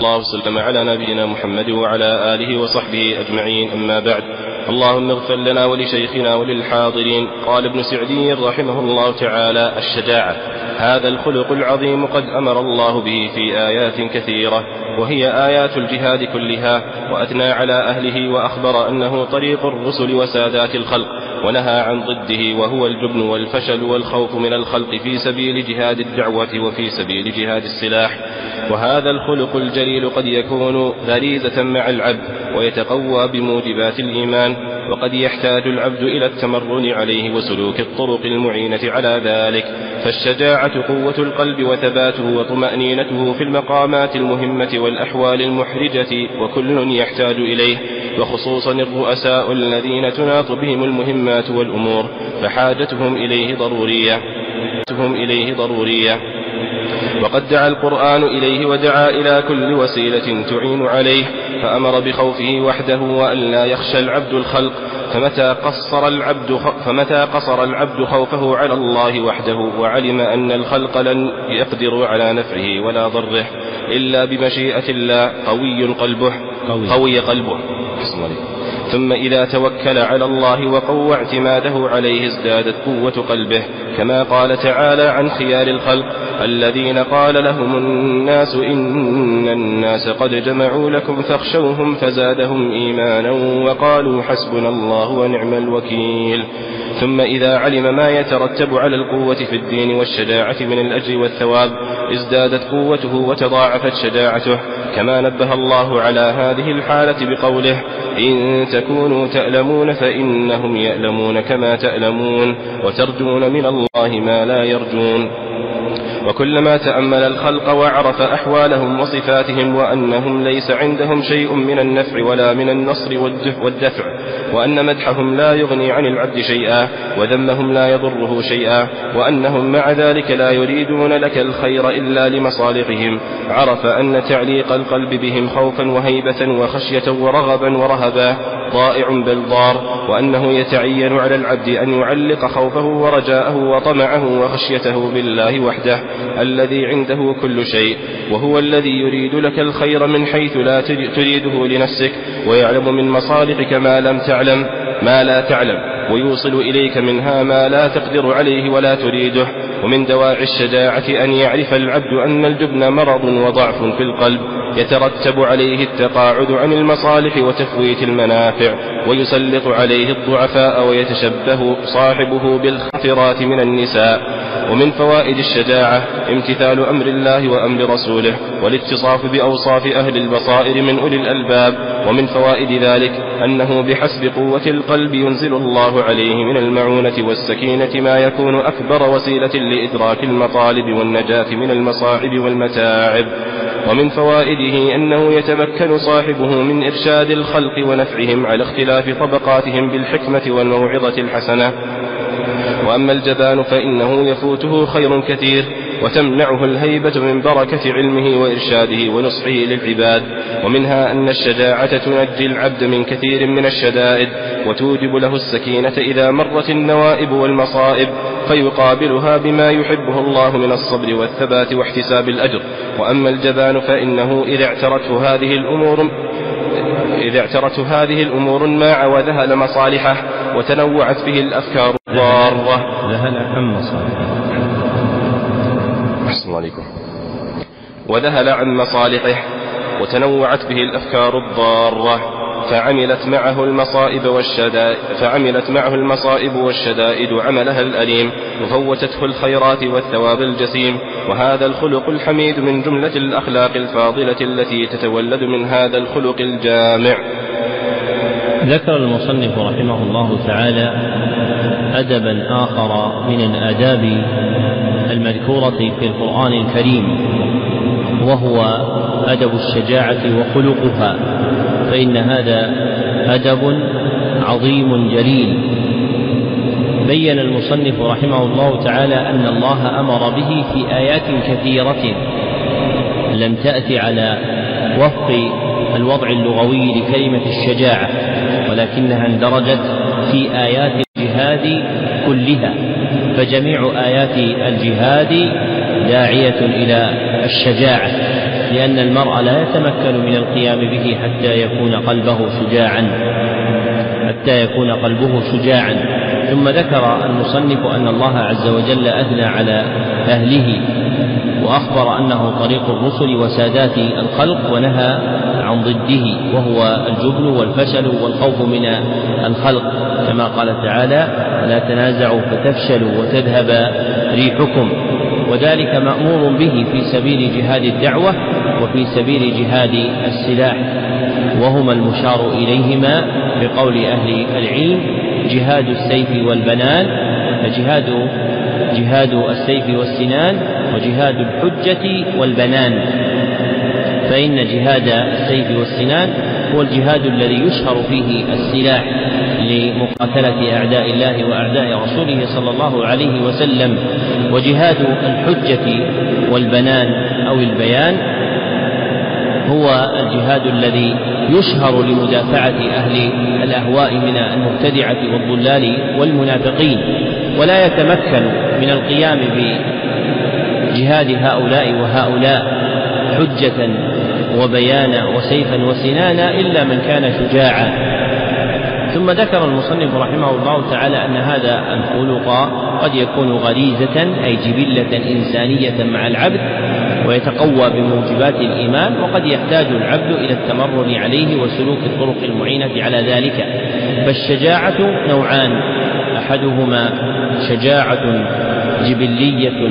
الله وسلم على نبينا محمد وعلى آله وصحبه أجمعين. أما بعد اللهم اغفر لنا ولشيخنا وللحاضرين. قال ابن سعدي رحمه الله تعالى الشجاعة هذا الخلق العظيم قد أمر الله به في آيات كثيرة وهي آيات الجهاد كلها وأثنى على أهله وأخبر أنه طريق الرسل وسادات الخلق. ونهى عن ضده وهو الجبن والفشل والخوف من الخلق في سبيل جهاد الدعوة وفي سبيل جهاد السلاح. وهذا الخلق الجليل قد يكون غريزة مع العبد ويتقوى بموجبات الإيمان. وقد يحتاج العبد إلى التمرن عليه وسلوك الطرق المعينة على ذلك. فالشجاعة قوة القلب وثباته وطمأنينته في المقامات المهمة والأحوال المحرجة وكل يحتاج إليه. وخصوصا الرؤساء الذين تناط بهم المهمات والأمور. فحاجتهم إليه ضرورية. إليه ضرورية. وقد دعا القرآن إليه ودعا إلى كل وسيلة تعين عليه. فأمر بخوفه وحده وأن لا يخشى العبد الخلق فمتى قصر العبد فمتى قصر العبد خوفه على الله وحده؟ وعلم أن الخلق لن يقدر على نفعه ولا ضره إلا بمشيئة الله قوي قلبه قوي, قوي قلبه. ثم إذا توكل على الله وقوى اعتماده عليه ازدادت قوة قلبه كما قال تعالى عن خيار الخلق الذين قال لهم الناس إن الناس قد جمعوا لكم فاخشوهم فزادهم إيمانا وقالوا حسبنا الله ونعم الوكيل. ثم إذا علم ما يترتب على القوة في الدين والشجاعة من الأجر والثواب ازدادت قوته وتضاعفت شجاعته. كما نبه الله على هذه الحالة بقوله إن تكونوا تألمون فإنهم يألمون كما تألمون وترجون من الله ما لا يرجون. وكلما تأمل الخلق وعرف أحوالهم وصفاتهم وأنهم ليس عندهم شيء من النفع ولا من النصر والدفع وأن مدحهم لا يغني عن العبد شيئا وذمهم لا يضره شيئا وأنهم مع ذلك لا يريدون لك الخير إلا لمصالحهم. عرف أن تعليق القلب بهم خوفا وهيبة وخشية ورغبا ورهبا. ضائع بل ضار وأنه يتعين على العبد أن يعلق خوفه ورجاءه وطمعه وخشيته بالله وحده الذي عنده كل شيء وهو الذي يريد لك الخير من حيث لا تريده لنفسك ويعلم من مصالحك ما لم تعلم ما لا تعلم ويوصل إليك منها ما لا تقدر عليه ولا تريده ومن دواعي الشجاعة أن يعرف العبد أن الجبن مرض وضعف في القلب يترتب عليه التقاعد عن المصالح وتفويت المنافع ويسلط عليه الضعفاء ويتشبه صاحبه بالخفرات من النساء. ومن فوائد الشجاعة امتثال أمر الله وأمر رسوله والاتصاف بأوصاف أهل البصائر من أولي الألباب. ومن فوائد ذلك أنه بحسب قوة القلب ينزل الله عليه من المعونة والسكينة ما يكون أكبر وسيلة لإدراك المطالب والنجاة من المصاعب والمتاعب. ومن فوائده أنه يتمكن صاحبه من إرشاد الخلق ونفعهم على اختلاف طبقاتهم بالحكمة والموعظة الحسنة. وأما الجبان فإنه يفوته خير كثير. وتمنعه الهيبة من بركة علمه وإرشاده ونصحه للعباد. ومنها أن الشجاعة تنجي العبد من كثير من الشدائد وتوجب له السكينة إذا مرت النوائب والمصائب فيقابلها بما يحبه الله من الصبر والثبات واحتساب الأجر. وأما الجبان فإنه إذا اعترته هذه الأمور إذا اعترته هذه الأمور ما وذهل مصالحه وتنوعت به الأفكار الضارة. ذهل عن مصالحه. أحسن عليكم. وذهل عن مصالحه وتنوعت به الأفكار الضارة فعملت معه المصائب والشدائد فعملت معه المصائب والشدائد عملها الأليم وفوتته الخيرات والثواب الجسيم وهذا الخلق الحميد من جملة الأخلاق الفاضلة التي تتولد من هذا الخلق الجامع. ذكر المصنف رحمه الله تعالى أدبا آخر من الآداب المذكورة في القرآن الكريم وهو أدب الشجاعة وخلقها فإن هذا أدب عظيم جليل. بين المصنف رحمه الله تعالى أن الله أمر به في آيات كثيرة لم تأت على وفق الوضع اللغوي لكلمة الشجاعة ولكنها اندرجت في آيات الجهاد كلها. فجميع آيات الجهاد داعية إلى الشجاعة لأن المرء لا يتمكن من القيام به حتى يكون قلبه شجاعا حتى يكون قلبه شجاعا. ثم ذكر المصنف أن الله عز وجل أثنى على أهله وأخبر أنه طريق الرسل وسادات الخلق ونهى عن ضده وهو الجبن والفشل والخوف من الخلق كما قال تعالى لا تنازعوا فتفشلوا وتذهب ريحكم وذلك مأمور به في سبيل جهاد الدعوة وفي سبيل جهاد السلاح وهما المشار إليهما بقول أهل العلم جهاد السيف والبنان جهاد جهاد السيف والسنان وجهاد الحجة والبنان فإن جهاد السيف والسنان هو الجهاد الذي يشهر فيه السلاح لمقاتلة أعداء الله وأعداء رسوله صلى الله عليه وسلم. وجهاد الحجة والبنان أو البيان هو الجهاد الذي يشهر لمدافعة أهل الأهواء من المبتدعة والضلال والمنافقين. ولا يتمكن من القيام بجهاد هؤلاء وهؤلاء. حجة وبيانا وسيفا وسنانا إلا من كان شجاعا. ثم ذكر المصنف رحمه الله تعالى أن هذا الخلق قد يكون غريزة أي جبلة إنسانية مع العبد ويتقوى بموجبات الإيمان وقد يحتاج العبد إلى التمرن عليه وسلوك الطرق المعينة على ذلك. فالشجاعة نوعان أحدهما شجاعة جبلية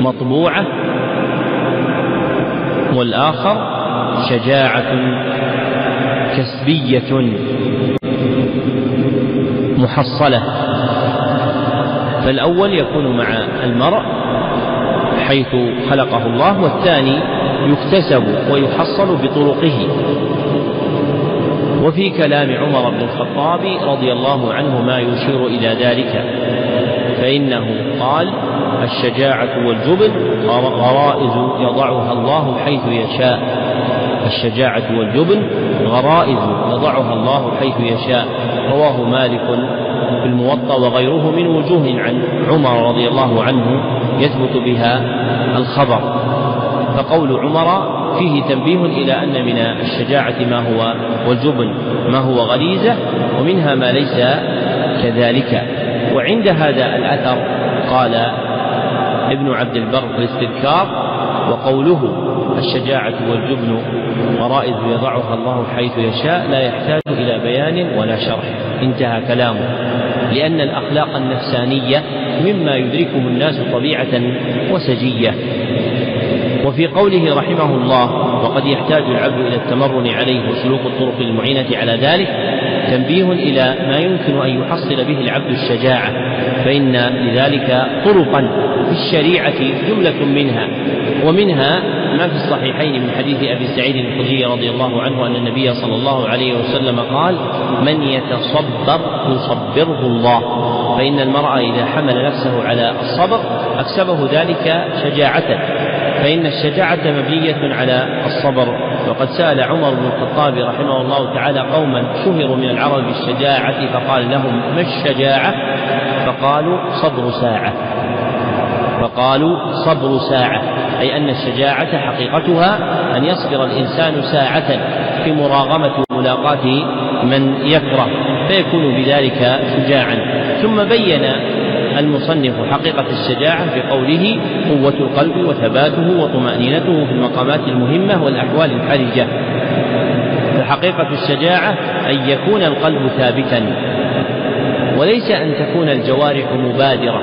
مطبوعة والآخر شجاعة كسبية محصلة. فالأول يكون مع المرء حيث خلقه الله والثاني يكتسب ويحصل بطرقه. وفي كلام عمر بن الخطاب رضي الله عنه ما يشير إلى ذلك. فإنه قال الشجاعة والجبن غرائز يضعها الله حيث يشاء. الشجاعة والجبن غرائز يضعها الله حيث يشاء. رواه مالك في الموطأ وغيره من وجوه عن عمر رضي الله عنه يثبت بها الخبر. فقول عمر فيه تنبيه إلى أن من الشجاعة ما هو والجبن ما هو غريزة ومنها ما ليس كذلك. وعند هذا الأثر قال ابن عبد البر في الاستذكار وقوله الشجاعة والجبن غرائز يضعها الله حيث يشاء لا يحتاج إلى بيان ولا شرح. انتهى كلامه. لأن الأخلاق النفسانية مما يدركه الناس طبيعة وسجية. وفي قوله رحمه الله وقد يحتاج العبد إلى التمرن عليه وسلوك الطرق المعينة على ذلك تنبيه إلى ما يمكن أن يحصل به العبد الشجاعة فإن لذلك طرقا في الشريعة جملة منها ومنها ما في الصحيحين من حديث أبي سعيد الخدري رضي الله عنه أن النبي صلى الله عليه وسلم قال من يتصبر يصبره الله. فإن المرء إذا حمل نفسه على الصبر أكسبه ذلك شجاعة. فإن الشجاعة مبنية على الصبر. وقد سأل عمر بن الخطاب رحمه الله تعالى قوما شهروا من العرب بالشجاعة فقال لهم ما الشجاعة؟ فقالوا صبر ساعة. فقالوا صبر ساعة. أي أن الشجاعة حقيقتها أن يصبر الإنسان ساعة في مراغمة وملاقاة من يكره فيكون بذلك شجاعا. ثم بين المصنف حقيقة الشجاعة بقوله قوة القلب وثباته وطمأنينته في المقامات المهمة والأحوال الحرجة. فحقيقة الشجاعة أن يكون القلب ثابتا وليس أن تكون الجوارح مبادرة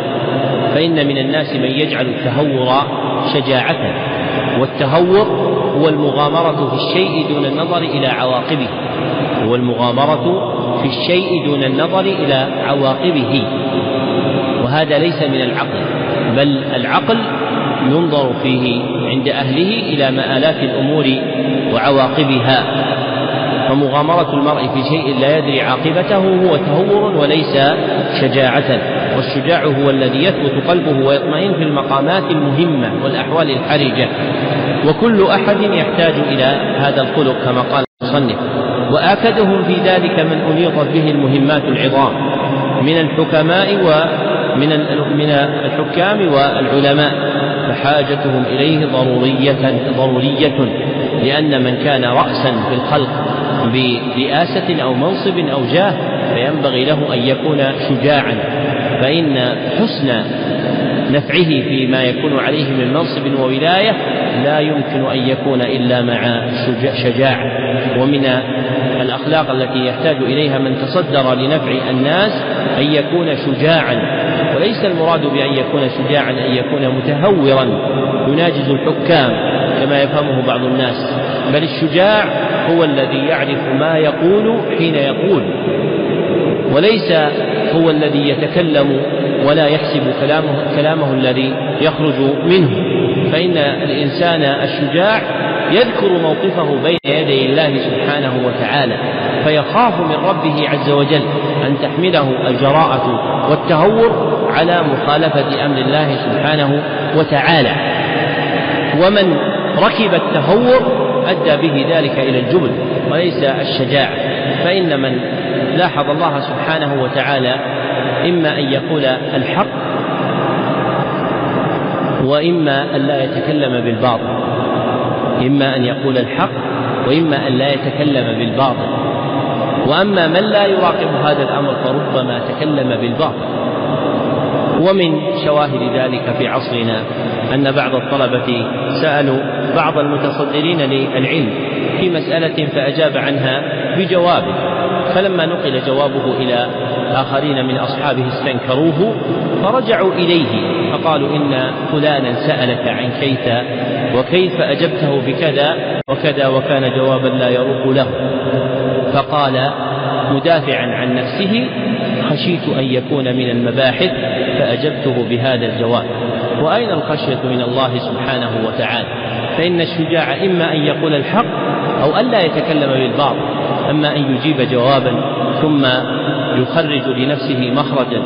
فإن من الناس من يجعل التهور شجاعة والتهور هو المغامرة في الشيء دون النظر إلى عواقبه هو المغامرة في الشيء دون النظر إلى عواقبه. وهذا ليس من العقل بل العقل ينظر فيه عند أهله إلى مآلات الأمور وعواقبها. فمغامرة المرء في شيء لا يدري عاقبته هو تهور وليس شجاعة والشجاع هو الذي يثبت قلبه ويطمئن في المقامات المهمة والأحوال الحرجة. وكل أحد يحتاج إلى هذا الخلق كما قال المصنف. وآكدهم في ذلك من أنيطت به المهمات العظام من الحكماء ومن من الحكام والعلماء وحاجتهم إليه ضرورية ضرورية لأن من كان رأسا في الخلق برئاسة أو منصب أو جاه فينبغي له أن يكون شجاعا. فإن حسن نفعه فيما يكون عليه من منصب وولاية لا يمكن أن يكون إلا مع شجاعة ومن الأخلاق التي يحتاج إليها من تصدر لنفع الناس أن يكون شجاعا. وليس المراد بأن يكون شجاعا أن يكون متهورا. يناجز الحكام كما يفهمه بعض الناس. بل الشجاع هو الذي يعرف ما يقول حين يقول. وليس هو الذي يتكلم ولا يحسب كلامه, كلامه الذي يخرج منه. فإن الإنسان الشجاع يذكر موقفه بين يدي الله سبحانه وتعالى فيخاف من ربه عز وجل أن تحمله الجراءة والتهور على مخالفة أمر الله سبحانه وتعالى. ومن ركب التهور أدى به ذلك إلى الجبن وليس الشجاعة فإن من لاحظ الله سبحانه وتعالى إما أن يقول الحق وإما أن لا يتكلم بالباطل. إما أن يقول الحق وإما أن لا يتكلم بالباطل. وأما من لا يراقب هذا الأمر فربما تكلم بالباطل. ومن شواهد ذلك في عصرنا أن بعض الطلبة سألوا بعض المتصدرين للعلم في مسألة فأجاب عنها بجواب فلما نقل جوابه إلى آخرين من أصحابه استنكروه فرجعوا إليه فقالوا إن فلانا سألك عن كيف وكيف أجبته بكذا وكذا وكان جوابا لا يروق له. فقال مدافعا عن نفسه خشيت أن يكون من المباحث فأجبته بهذا الجواب. وأين الخشية من الله سبحانه وتعالى؟ فإن الشجاع إما أن يقول الحق أو ألا يتكلم بالباطل. أما أن يجيب جوابا ثم يخرج لنفسه مخرجا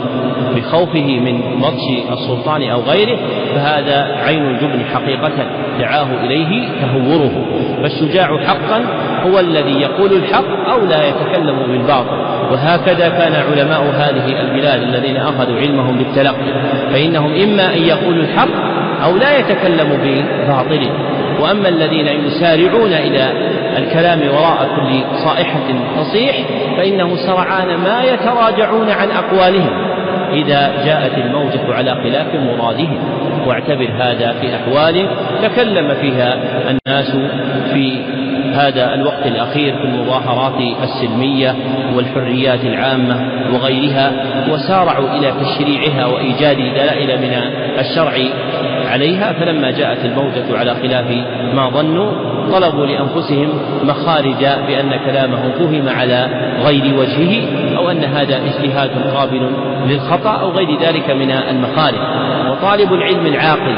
بخوفه من بطش السلطان أو غيره فهذا عين الجبن حقيقة دعاه إليه تهوره. فالشجاع حقا هو الذي يقول الحق أو لا يتكلم بالباطل. وهكذا كان علماء هذه البلاد الذين أخذوا علمهم بالتلقي فإنهم إما أن يقولوا الحق أو لا يتكلموا بباطله. وأما الذين يسارعون إلى الكلام وراء كل صائحة تصيح فإنه سرعان ما يتراجعون عن أقوالهم إذا جاءت الموجة على خلاف مرادهم. واعتبر هذا في أحوال تكلم فيها الناس في هذا الوقت الأخير في المظاهرات السلمية والحريات العامة وغيرها وسارعوا إلى تشريعها وإيجاد دلائل من الشرع عليها. فلما جاءت الموجة على خلاف ما ظنوا طلبوا لأنفسهم مخارج بأن كلامه فهم على غير وجهه أو أن هذا اجتهاد قابل للخطأ أو غير ذلك من المخارج. وطالب العلم العاقل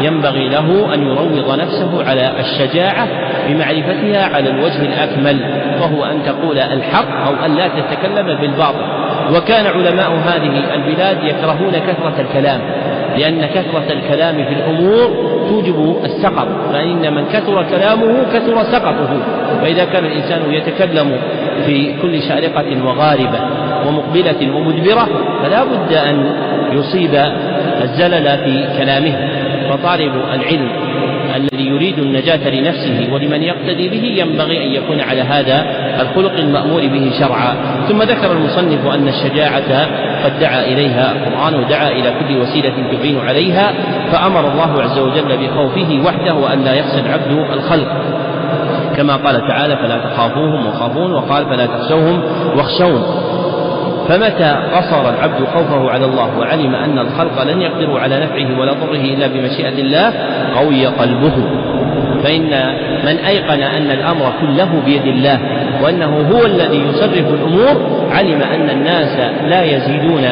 ينبغي له أن يروض نفسه على الشجاعة بمعرفتها على الوجه الأكمل وهو أن تقول الحق أو أن لا تتكلم بالباطل. وكان علماء هذه البلاد يكرهون كثرة الكلام لأن كثرة الكلام في الأمور توجب السقط فإن من كثر كلامه كثر سقطه. فإذا كان الإنسان يتكلم في كل شارقة وغاربة ومقبلة ومدبرة فلا بد أن يصيب الزلل في كلامه. فطالب العلم الذي يريد النجاة لنفسه ولمن يقتدي به ينبغي أن يكون على هذا الخلق المأمور به شرعا. ثم ذكر المصنف أن الشجاعة قد دعا إليها القرآن ودعا إلى كل وسيلة تعين عليها فأمر الله عز وجل بخوفه وحده وأن لا يخشى العبد الخلق. كما قال تعالى فلا تخافوهم وخافون وقال فلا تخشوهم واخشون فمتى قصر العبد خوفه على الله وعلم أن الخلق لن يقدروا على نفعه ولا ضره إلا بمشيئة الله قوي قلبه. فإن من أيقن أن الأمر كله بيد الله وأنه هو الذي يصرف الأمور علم أن الناس لا يزيدون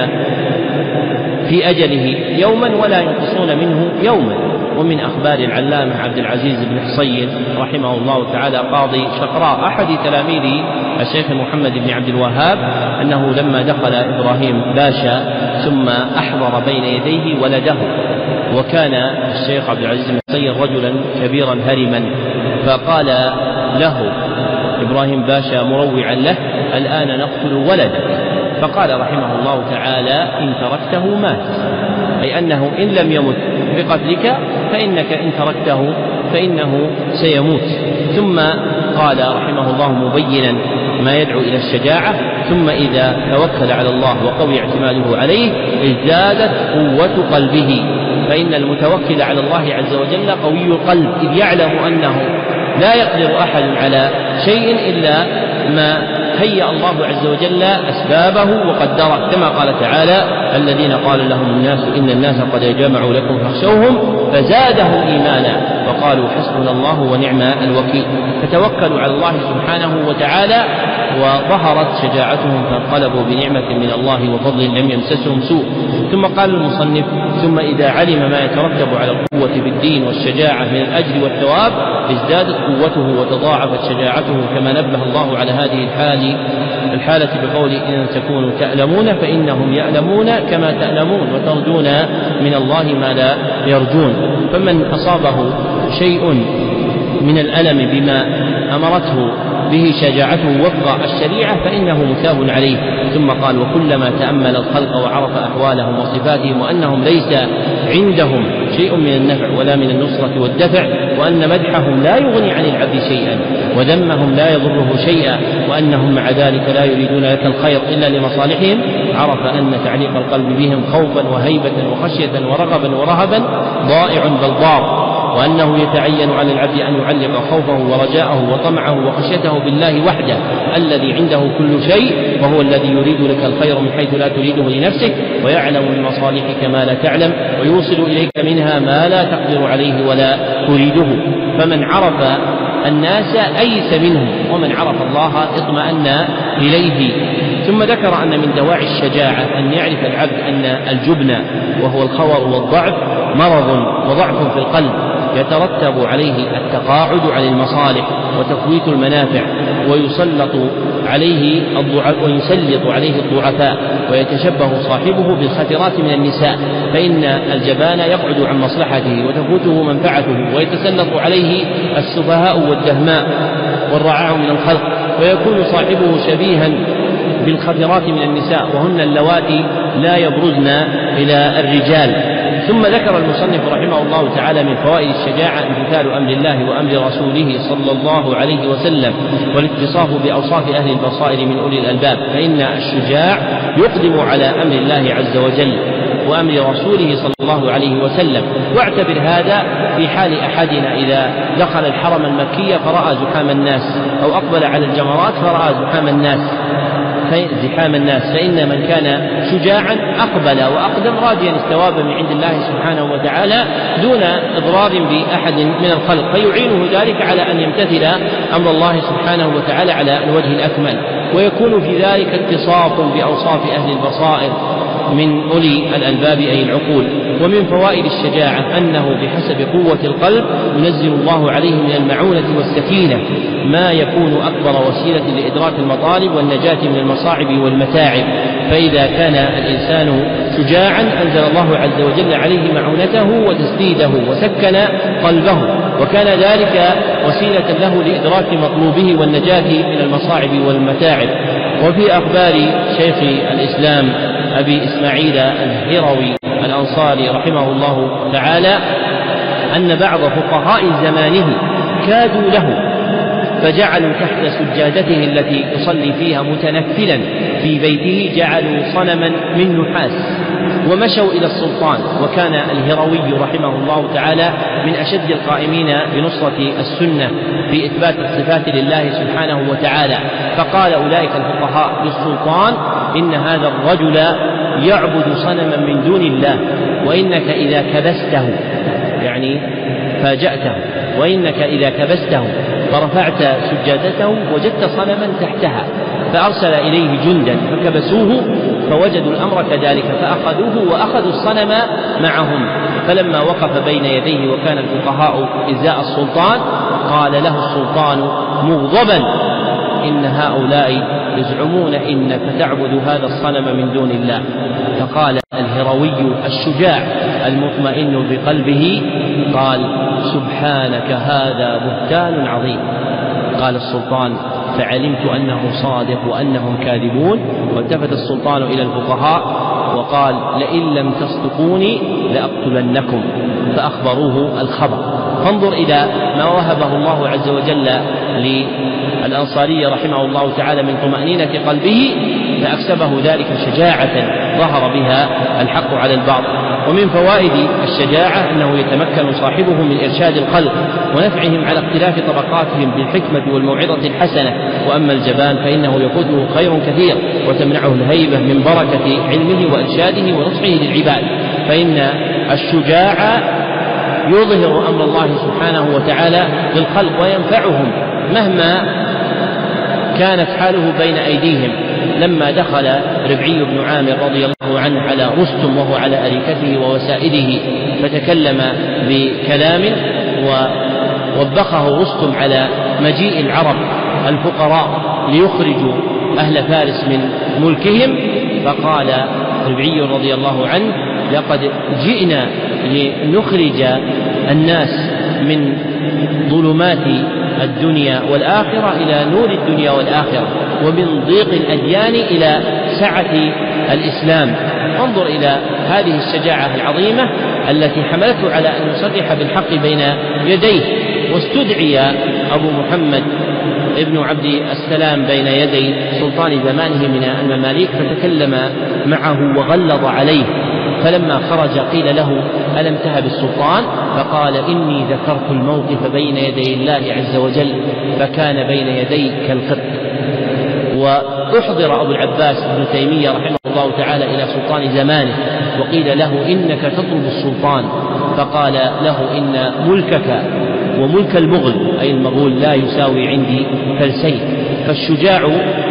في أجله يوما ولا ينقصون منه يوما. ومن أخبار العلامة عبد العزيز بن حصين رحمه الله تعالى قاضي شقراء أحد تلاميذ الشيخ محمد بن عبد الوهاب أنه لما دخل إبراهيم باشا ثم أحضر بين يديه ولده. وكان الشيخ عبد العزيز بن حصين رجلا كبيرا هرما فقال له إبراهيم باشا مروعا له الآن نقتل ولدك فقال رحمه الله تعالى إن تركته مات. أي أنه إن لم يمت بقتلك فإنك إن تركته فإنه سيموت. ثم قال رحمه الله مبينا ما يدعو إلى الشجاعة ثم إذا توكل على الله وقوي اعتماده عليه ازدادت قوة قلبه. فإن المتوكل على الله عز وجل قوي القلب إذ يعلم أنه لا يقدر أحد على شيء إلا ما هيأ الله عز وجل أسبابه وقدره كما قال تعالى الذين قال لهم الناس إن الناس قد جمعوا لكم فاخشوهم فزادهم إيمانا وقالوا حسبنا الله ونعم الوكيل. فتوكلوا على الله سبحانه وتعالى وظهرت شجاعتهم فانقلبوا بنعمة من الله وفضل لم يمسسهم سوء. ثم قال المصنف ثم إذا علم ما يترتب على القوة في الدين والشجاعة من الأجر والثواب ازدادت قوته وتضاعفت شجاعته كما نبه الله على هذه الحال الحالة بقول إن تكونوا تألمون فإنهم يألمون كما تألمون وترجون من الله ما لا يرجون. فمن أصابه شيء من الألم بما أمرته به شجاعته وفق الشريعة فإنه مثاب عليه. ثم قال وكلما تأمل الخلق وعرف أحوالهم وصفاتهم وأنهم ليس عندهم شيء من النفع ولا من النصرة والدفع وأن مدحهم لا يغني عن العبد شيئا وذمهم لا يضره شيئا وأنهم مع ذلك لا يريدون لك الخير إلا لمصالحهم. عرف أن تعليق القلب بهم خوفا وهيبة وخشية ورغبا ورهبا ضائع بل ضار. وأنه يتعين على العبد أن يعلق خوفه ورجاءه وطمعه وخشيته بالله وحده الذي عنده كل شيء وهو الذي يريد لك الخير من حيث لا تريده لنفسك ويعلم من مصالحك ما لا تعلم ويوصل إليك منها ما لا تقدر عليه ولا تريده. فمن عرف الناس أيس منهم ومن عرف الله اطمأن إليه. ثم ذكر أن من دواعي الشجاعة أن يعرف العبد أن الجبن وهو الخور والضعف مرض وضعف في القلب يترتب عليه التقاعد عن المصالح وتفويت المنافع ويسلط عليه ويسلط عليه الضعفاء ويتشبه صاحبه بالخطرات من النساء فإن الجبان يقعد عن مصلحته وتفوته منفعته ويتسلط عليه السفهاء والدهماء والرعاع من الخلق ويكون صاحبه شبيها بالخطرات من النساء وهن اللواتي لا يبرزن إلى الرجال. ثم ذكر المصنف رحمه الله تعالى من فوائد الشجاعة امتثال أمر الله وأمر رسوله صلى الله عليه وسلم والاتصاف بأوصاف أهل البصائر من أولي الألباب فإن الشجاع يقدم على أمر الله عز وجل وأمر رسوله صلى الله عليه وسلم. واعتبر هذا في حال أحدنا إذا دخل الحرم المكي فرأى زحام الناس أو أقبل على الجمرات فرأى زحام الناس. زحام الناس. فإن من كان شجاعا أقبل وأقدم راجيا الثواب من عند الله سبحانه وتعالى دون إضرار بأحد من الخلق. فيعينه ذلك على أن يمتثل أمر الله سبحانه وتعالى على الوجه الأكمل. ويكون في ذلك اتصاف بأوصاف أهل البصائر. من أولي الألباب أي العقول ومن فوائد الشجاعة أنه بحسب قوة القلب ينزل الله عليه من المعونة والسكينة ما يكون أكبر وسيلة لإدراك المطالب والنجاة من المصاعب والمتاعب. فإذا كان الإنسان شجاعا أنزل الله عز وجل عليه معونته وتسديده وسكن قلبه وكان ذلك وسيلة له لإدراك مطلوبه والنجاة من المصاعب والمتاعب. وفي أخبار شيخ الإسلام أبي إسماعيل الهروي الأنصاري رحمه الله تعالى أن بعض فقهاء زمانه كادوا له فجعلوا تحت سجادته التي يصلي فيها متنفلا في بيته جعلوا صنما من نحاس ومشوا إلى السلطان. وكان الهروي رحمه الله تعالى من أشد القائمين بنصرة السنة في إثبات الصفات لله سبحانه وتعالى. فقال أولئك الفقهاء للسلطان إن هذا الرجل يعبد صنما من دون الله وإنك إذا كبسته يعني فاجأته وإنك إذا كبسته فرفعت سجادته وجدت صنما تحتها فأرسل إليه جندا فكبسوه فوجدوا الأمر كذلك فأخذوه وأخذوا الصنم معهم. فلما وقف بين يديه وكان الفقهاء إزاء السلطان قال له السلطان مغضبا إن هؤلاء يزعمون إنك تعبد هذا الصنم من دون الله. فقال الهروي الشجاع المطمئن بقلبه قال سبحانك هذا بهتان عظيم. قال السلطان فعلمت أنه صادق وأنهم كاذبون. والتفت السلطان إلى الفقهاء وقال لئن لم تصدقوني لأقتلنكم. فأخبروه الخبر. فانظر إلى ما وهبه الله عز وجل للأنصاري رحمه الله تعالى من طمأنينة قلبه. فأكسبه ذلك شجاعة ظهر بها الحق على الباطل ومن فوائد الشجاعة أنه يتمكن صاحبه من إرشاد الخلق ونفعهم على اختلاف طبقاتهم بالحكمة والموعظة الحسنة. وأما الجبان فإنه يفوته خير كثير وتمنعه الهيبة من بركة علمه وإرشاده ونصحه للعباد. فإن الشجاع يظهر أمر الله سبحانه وتعالى للخلق وينفعهم مهما كانت حاله بين أيديهم. لما دخل ربعي بن عامر رضي الله عنه على رستم وهو على أريكته ووسائده فتكلم بكلام ووبخه رستم على مجيء العرب الفقراء ليخرجوا أهل فارس من ملكهم فقال ربعي رضي الله عنه لقد جئنا لنخرج الناس من ظلمات الدنيا والآخرة إلى نور الدنيا والآخرة. ومن ضيق الأديان إلى سعة الإسلام. انظر إلى هذه الشجاعة العظيمة التي حملته على أن يصرح بالحق بين يديه واستدعي أبو محمد ابن عبد السلام بين يدي سلطان زمانه من المماليك فتكلم معه وغلظ عليه. فلما خرج قيل له ألم تهب السلطان؟ فقال إني ذكرت الموقف بين يدي الله عز وجل فكان بين يدي كالقط وأحضر أبو العباس ابن تيمية رحمه الله تعالى إلى سلطان زمانه وقيل له إنك تطلب السلطان فقال له إن ملكك وملك المغل أي المغول لا يساوي عندي فلسين فالشجاع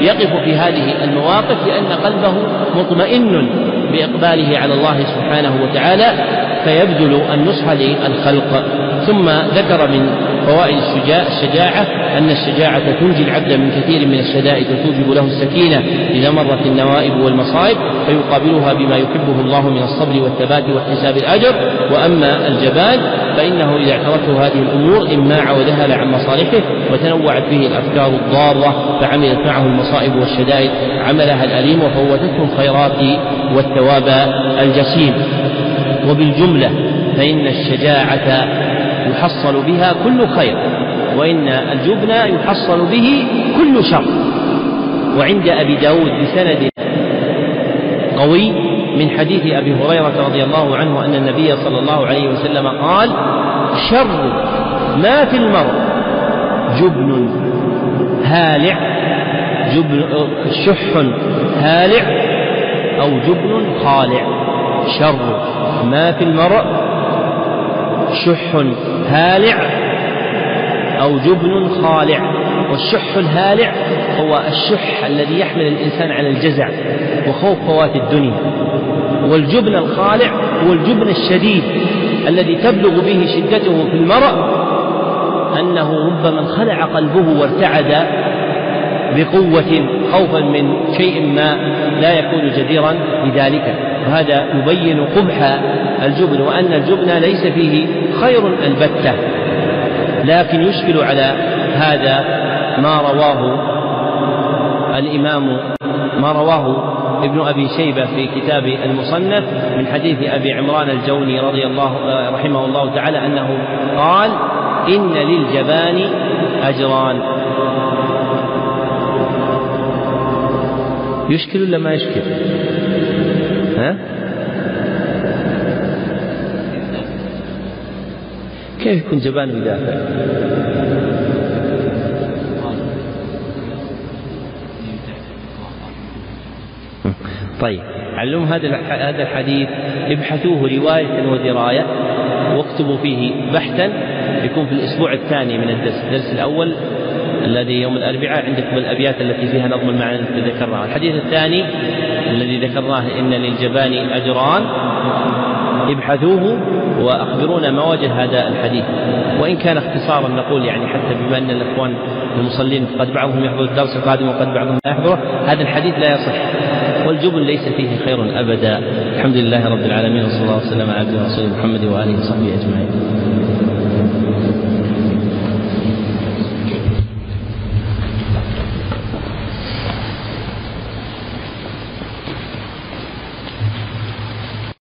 يقف في هذه المواقف لأن قلبه مطمئن بإقباله على الله سبحانه وتعالى فيبذل النصح للخلق ثم ذكر من فوائد الشجاع الشجاعة أن الشجاعة تنجي العبد من كثير من الشدائد وتوجب له السكينة إذا مرت النوائب والمصائب فيقابلها بما يحبه الله من الصبر والثبات واحتساب الأجر. وأما الجبان فإنه إذا اعترته هذه الأمور إماع وذهل عن مصالحه وتنوعت به الأفكار الضارة فعملت معه المصائب والشدائد عملها الأليم وفوتته الخيرات والثواب الجسيم. وبالجملة فإن الشجاعة يحصل بها كل خير وإن الجبن يحصل به كل شر. وعند أبي داود بسند قوي من حديث أبي هريرة رضي الله عنه أن النبي صلى الله عليه وسلم قال شر ما في المرء جبن هالع جبن شح هالع أو جبن خالع. شر ما في المرء شح هالع أو جبن خالع. والشح الهالع هو الشح الذي يحمل الإنسان على الجزع وخوف فوات الدنيا. والجبن الخالع هو الجبن الشديد الذي تبلغ به شدته في المرء أنه ربما انخلع قلبه وارتعد بقوة خوفا من شيء ما لا يكون جديرا بذلك. وهذا يبين قبح الجبن وأن الجبن ليس فيه خير البتة. لكن يشكل على هذا ما رواه الإمام ما رواه ابن أبي شيبة في كتاب المصنف من حديث أبي عمران الجوني رضي الله رحمه الله تعالى أنه قال إن للجبان أجران. يشكل ولا ما يشكل؟ ها؟ كيف يكون جبان يدافع طيب علم هذا هذا الحديث ابحثوه رواية ودراية واكتبوا فيه بحثا يكون في الأسبوع الثاني من الدرس الدرس الأول الذي يوم الأربعاء عندكم الأبيات التي فيها نظم المعنى التي ذكرناها. الحديث الثاني الذي ذكرناه إن للجبان أجران ابحثوه وأخبرونا ما وجه هذا الحديث. وإن كان اختصارا نقول يعني حتى بما أن الإخوان المصلين قد بعضهم يحضر الدرس القادم وقد بعضهم لا يحضره هذا الحديث لا يصح. والجبن ليس فيه خير أبدا. الحمد لله رب العالمين وصلى الله وسلم على عبده ورسوله محمد وآله وصحبه أجمعين.